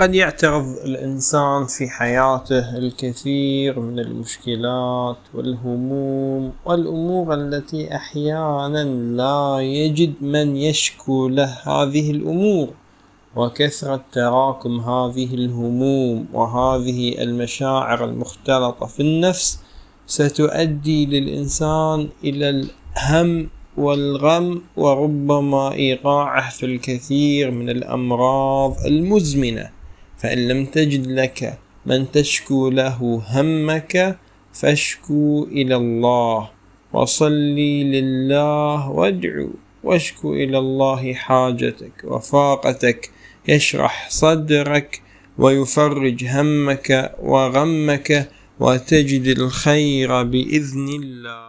قد يعترض الإنسان في حياته الكثير من المشكلات والهموم والأمور التي أحيانا لا يجد من يشكو له هذه الأمور وكثرة تراكم هذه الهموم وهذه المشاعر المختلطة في النفس ستؤدي للإنسان إلى الهم والغم وربما إيقاعه في الكثير من الأمراض المزمنة. فإن لم تجد لك من تشكو له همك فاشكو إلى الله وصلي لله وادعو واشكو إلى الله حاجتك وفاقتك يشرح صدرك ويفرج همك وغمك وتجد الخير بإذن الله